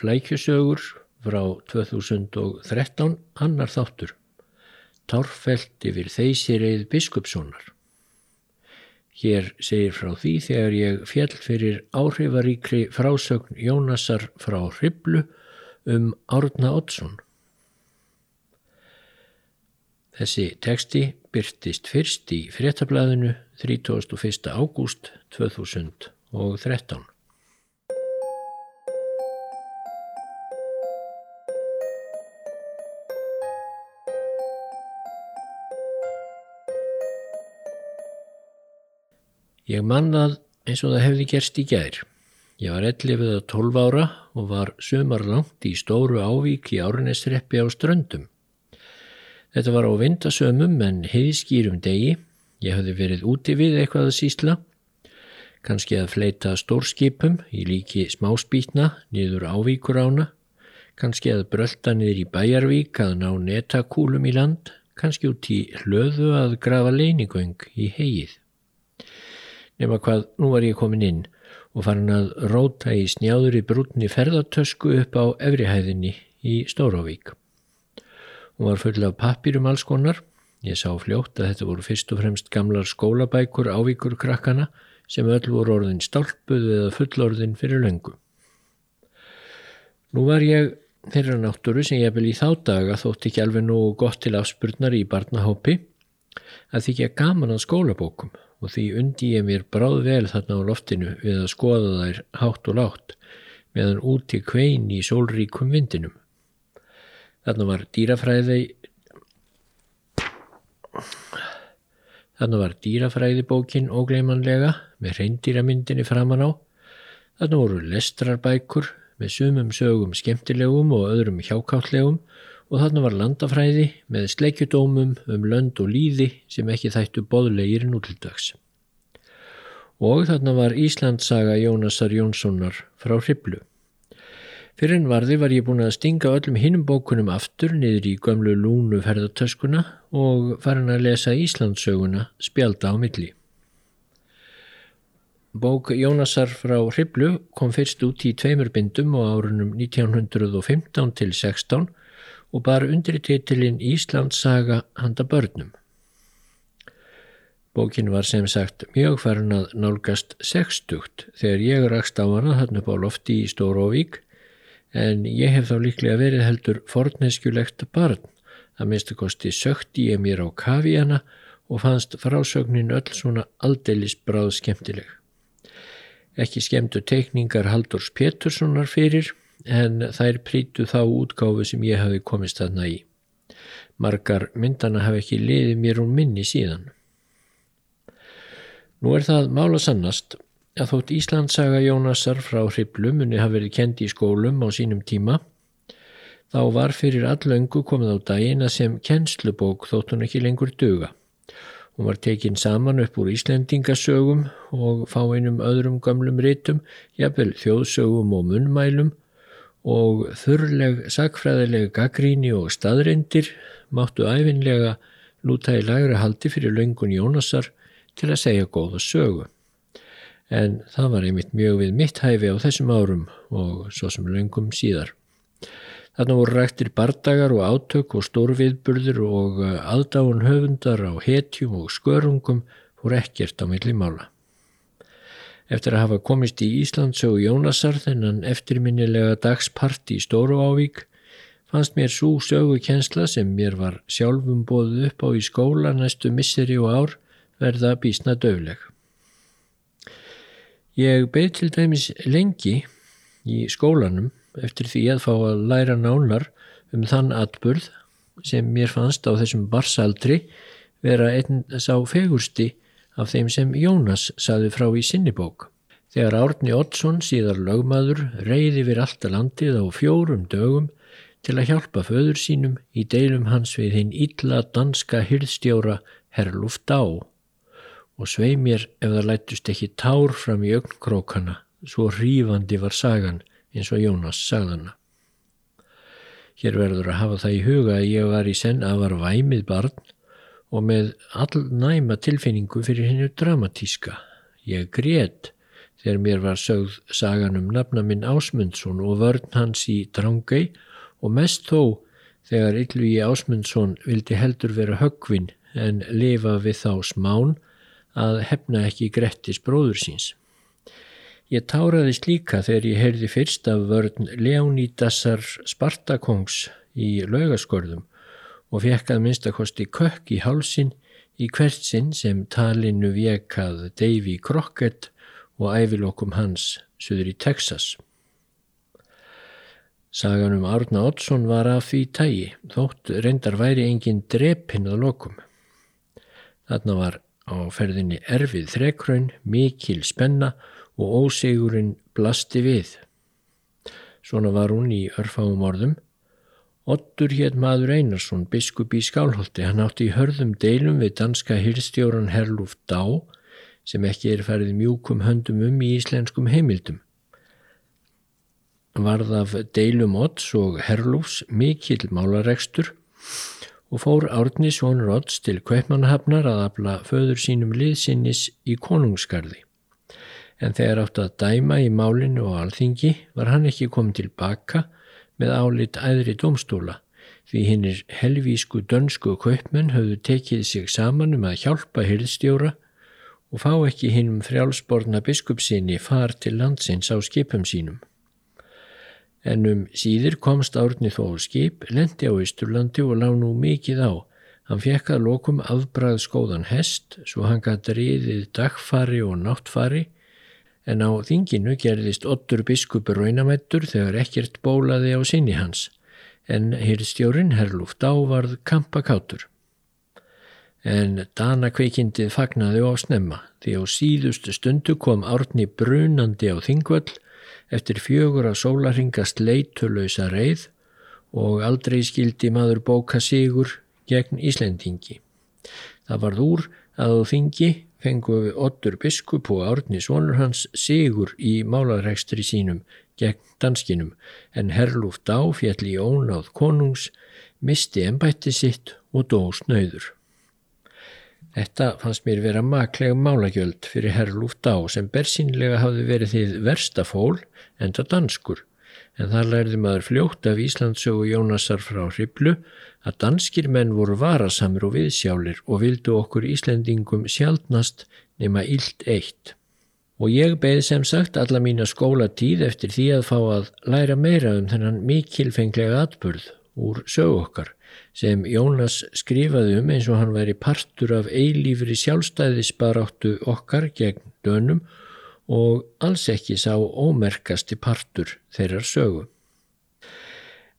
Flækjusögur frá 2013 annar þáttur. Tárfelt yfir þeysirreið biskupssonar. Hér segir frá því þegar ég fjall fyrir áhrifaríkri frásögn Jónasar frá Hriblu um Árna Oddsson. Þessi teksti byrtist fyrst í fréttablaðinu 31. ágúst 2013. Ég mannað eins og það hefði gerst í gær. Ég var 11 eða 12 ára og var sömar langt í stóru ávík í árinesreppi á ströndum. Þetta var á vindasömum en heiðskýrum degi. Ég hafði verið úti við eitthvað að sísla. Kanski að fleita stórskipum í líki smáspítna niður ávíkur ána. Kanski að brölda niður í bæjarvík að ná netakúlum í land. Kanski út í hlöðu að grafa leinigöng í heið nema hvað nú var ég komin inn og farin að róta í snjáður í brúnni ferðartösku upp á efrihæðinni í Stóravík. Hún var full af pappirum alls konar. Ég sá fljótt að þetta voru fyrst og fremst gamlar skólabækur ávíkur krakkana sem öll voru orðin stálpuð eða fullorðin fyrir löngu. Nú var ég þeirra náttúru sem ég vil í þá daga þótt ekki alveg nú gott til afspurnar í barnahópi að þykja gaman að skólabókum og því undi ég mér bráð vel þarna á loftinu við að skoða þær hátt og látt meðan úti kvein í sólríkum vindinum. Þarna var dýrafræði Þarna var dýrafræðibókin ógleimanlega með reyndýramyndinni framann á. Þarna voru lestrarbækur með sumum sögum skemmtilegum og öðrum hjákáttlegum og þarna var landafræði með sleikjudómum um lönd og líði sem ekki þættu boðlegir nútildags. Og þarna var Íslandsaga Jónasar Jónssonar frá Hriblu. Fyrir en varði var ég búin að stinga öllum hinnum bókunum aftur niður í gömlu lúnu ferðartöskuna og farin að lesa Íslandsöguna spjalda á milli. Bók Jónasar frá Hriblu kom fyrst út í tveimur bindum á árunum 1915 til 16 og bar undir titilinn Íslandssaga handa börnum. Bókin var sem sagt mjög farin að nálgast sextugt þegar ég rakst á hana þarna upp á lofti í Stóróvík en ég hef þá líklega verið heldur forneskjulegt barn að minnstu kosti sökti ég mér á kavíana og fannst frásögnin öll svona aldeilis bráð skemmtileg. Ekki skemmtu teikningar Haldurs Péturssonar fyrir en þær prítu þá útgáfu sem ég hafi komist þarna í. Margar myndana hafi ekki liðið mér um minni síðan. Nú er það mála sannast að þótt Íslandsaga Jónasar frá Hriblumunni hafi verið kendi í skólum á sínum tíma, þá var fyrir allöngu komið á daginn að sem kennslubók þótt hún ekki lengur döga. Hún var tekin saman upp úr Íslendingasögum og fá einum öðrum gamlum rítum, jafnvel þjóðsögum og munnmælum og þurrleg sakfræðileg gaggríni og staðrindir máttu æfinlega lúta í lagra haldi fyrir löngun Jónasar til að segja góða sögu. En það var einmitt mjög við mitt hæfi á þessum árum og svo sem löngum síðar. Þarna voru rættir bardagar og átök og stórviðburður og aðdáun höfundar á hetjum og skörungum voru ekkert á milli mála. Eftir að hafa komist í Íslandsögu Jónasar þennan eftirminnilega dagsparti í Stóru Ávík fannst mér svo sögu kjensla sem mér var sjálfum bóðið upp á í skóla næstu misseri og ár verða bísna döfleg. Ég beð til dæmis lengi í skólanum eftir því að fá að læra nánar um þann atburð sem mér fannst á þessum barsaldri vera einn sá fegursti af þeim sem Jónas saði frá í sinni bók. Þegar Árni Oddsson síðar lögmaður reyði við alltaf landið á fjórum dögum til að hjálpa föður sínum í deilum hans við hinn illa danska hyrðstjóra Herluf Dá og svei mér ef það lætust ekki tár fram í augnkrókana, svo hrífandi var sagan eins og Jónas sagðana. Hér verður að hafa það í huga að ég var í senn að var væmið barn og með all næma tilfinningu fyrir hennu dramatíska. Ég grét þegar mér var sögð sagan um nafna minn Ásmundsson og vörn hans í Drangei og mest þó þegar Ylvi Ásmundsson vildi heldur vera högvin en lifa við þá smán að hefna ekki Grettis bróður síns. Ég táraðist líka þegar ég heyrði fyrst af vörn Leonídassar Spartakongs í laugaskörðum og fekk að minnstakosti kökk í hálsin í hvert sinn sem talinu vekað Davy Crockett og ævilokkum hans söður í Texas. Sagan um Árna Oddsson var af því tægi, þótt reyndar væri engin drepinn að lokum. Þarna var á ferðinni erfið þrekraun, mikil spenna og ósigurinn blasti við. Svona var hún í örfáum orðum. Ottur hétt maður Einarsson, biskup í Skálholti, hann átti í hörðum deilum við danska hyrstjóran Herlúf Dá, sem ekki er færið mjúkum höndum um í íslenskum heimildum varð af deilum Odds og Herlúfs mikill málaregstur og fór Árni svonur Odds til Kveipmannhafnar að afla föður sínum liðsinnis í konungsgarði. En þegar átt að dæma í málinu og alþingi var hann ekki komið tilbaka með álit æðri domstóla því hinnir helvísku dönsku kaupmenn höfðu tekið sig saman um að hjálpa hyrðstjóra og fá ekki hinnum frjálsborna biskupsinni far til landsins á skipum sínum en um síðir komst Árni þó skip, lendi á Ísturlandi og lág nú mikið á. Hann fekk að lokum afbrað skóðan hest, svo hann gæti riðið dagfari og náttfari, en á þinginu gerðist Ottur biskupur raunamættur þegar ekkert bólaði á sinni hans, en hýrstjórin Herlúft ávarð kampakátur. En Dana kveikindið fagnaði á snemma, því á síðustu stundu kom Árni brunandi á þingvöll eftir fjögur að sólaringast leitulöysa reið og aldrei skildi maður bóka sigur gegn Íslendingi. Það varð úr að þingi fengu við Ottur biskup og Árni svonur hans sigur í málarekstri sínum gegn danskinum en Herlúf Dá fjall í ónáð konungs, misti ennbætti sitt og dó snöyður. Þetta fannst mér vera maklega málagjöld fyrir Herlúf Dá sem bersínlega hafði verið þið versta fól en það danskur. En þar lærði maður fljótt af Íslandsögu Jónasar frá Hriblu að danskir menn voru varasamur og viðsjálir og vildu okkur Íslendingum sjálfnast nema illt eitt. Og ég beði sem sagt alla mína skólatíð eftir því að fá að læra meira um þennan mikilfenglega atbörð úr sögu okkar sem Jónas skrifaði um eins og hann væri partur af eilífri sjálfstæðisbaráttu okkar gegn dönum og alls ekki sá ómerkasti partur þeirrar sögu.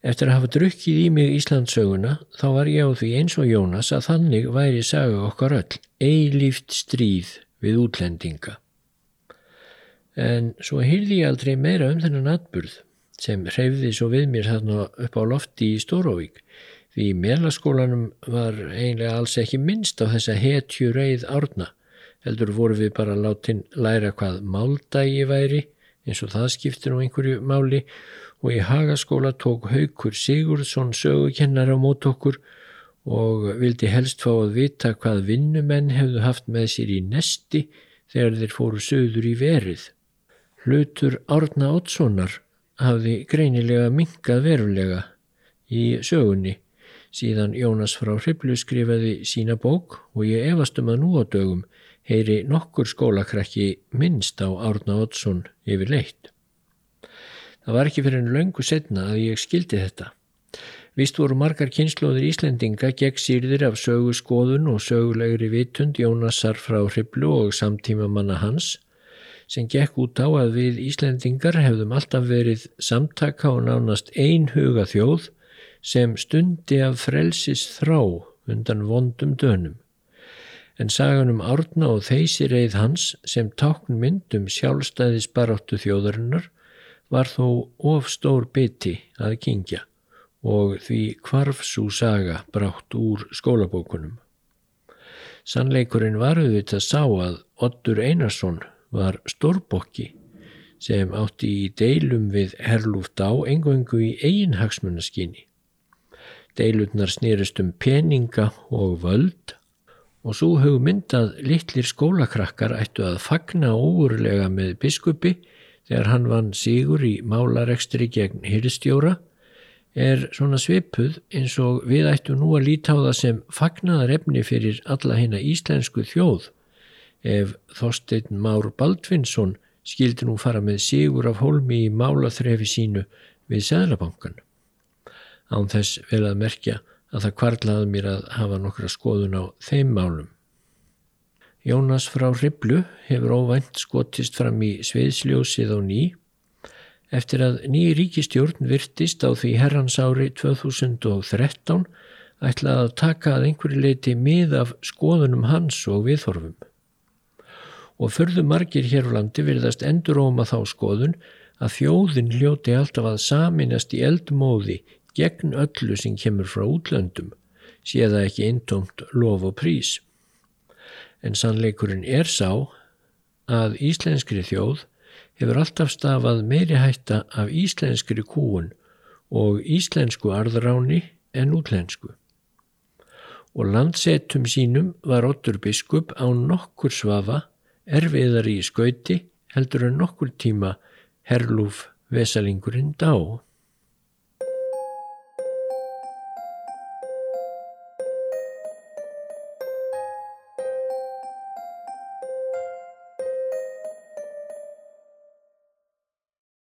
Eftir að hafa drukkið í mig Íslandsöguna þá var ég á því eins og Jónas að þannig væri saga okkar öll, eilíft stríð við útlendinga. En svo hýrði ég aldrei meira um þennan atburð sem hreyfði svo við mér þarna upp á lofti í Stóróvík Því í melaskólanum var eiginlega alls ekki minnst á þessa hetju reið árna. Heldur voru við bara látin læra hvað máldægi væri eins og það skiptir á einhverju máli og í hagaskóla tók Haugur Sigurðsson sögukennar á mót okkur og vildi helst fá að vita hvað vinnumenn hefðu haft með sér í nesti þegar þeir fóru söður í verið. Hlutur Árna Ottssonar hafði greinilega minkað verulega í sögunni Síðan Jónas frá Hriblu skrifaði sína bók og ég efast um að nú á dögum heyri nokkur skólakrakki minnst á Árna Oddsson yfir leitt. Það var ekki fyrir en löngu setna að ég skildi þetta. Vist voru margar kynnslóðir Íslendinga gegn sýrðir af sögu skoðun og sögulegri vitund Jónasar frá Hriblu og samtíma manna hans sem gekk út á að við Íslendingar hefðum alltaf verið samtaka og nánast einhuga þjóð sem stundi af frelsis þrá undan vondum dönum. En sagan um árna og þeysi reið hans sem tákn myndum sjálfstæðis baráttu þjóðarinnar var þó of stór biti að kingja og því kvarfsú saga brátt úr skólabókunum. Sannleikurinn var auðvitað sá að Ottur Einarsson var stórbokki sem átti í deilum við Herlúft á engöngu í eiginhagsmunaskinni Deilutnar snýrist um peninga og völd og svo hugmynd að litlir skólakrakkar ættu að fagna óurlega með biskupi þegar hann vann sigur í málarekstri gegn hyrstjóra er svona svipuð eins og við ættu nú að líta á það sem fagnaðar efni fyrir alla hérna íslensku þjóð ef Þorstein Már Baldvinsson skildi nú fara með sigur af hólmi í málaþrefi sínu við Sæðlabankan. Án þess vel að merkja að það kvarlaði mér að hafa nokkra skoðun á þeim málum. Jónas frá Riblu hefur óvænt skotist fram í sveiðsljósið á ný eftir að ný ríkistjórn virtist á því herrans ári 2013 ætlaði að taka að einhverju leiti mið af skoðunum hans og viðhorfum. Og förðu margir hér á landi virðast enduróma þá skoðun að þjóðin hljóti alltaf að saminast í eldmóði gegn öllu sem kemur frá útlöndum, sé það ekki eintomt lof og prís. En sannleikurinn er sá að íslenskri þjóð hefur alltaf stafað meiri hætta af íslenskri kúun og íslensku arðráni en útlensku. Og landsetum sínum var Ottur biskup á nokkur svafa erfiðar í skauti heldur en nokkur tíma herlúf vesalingurinn dá.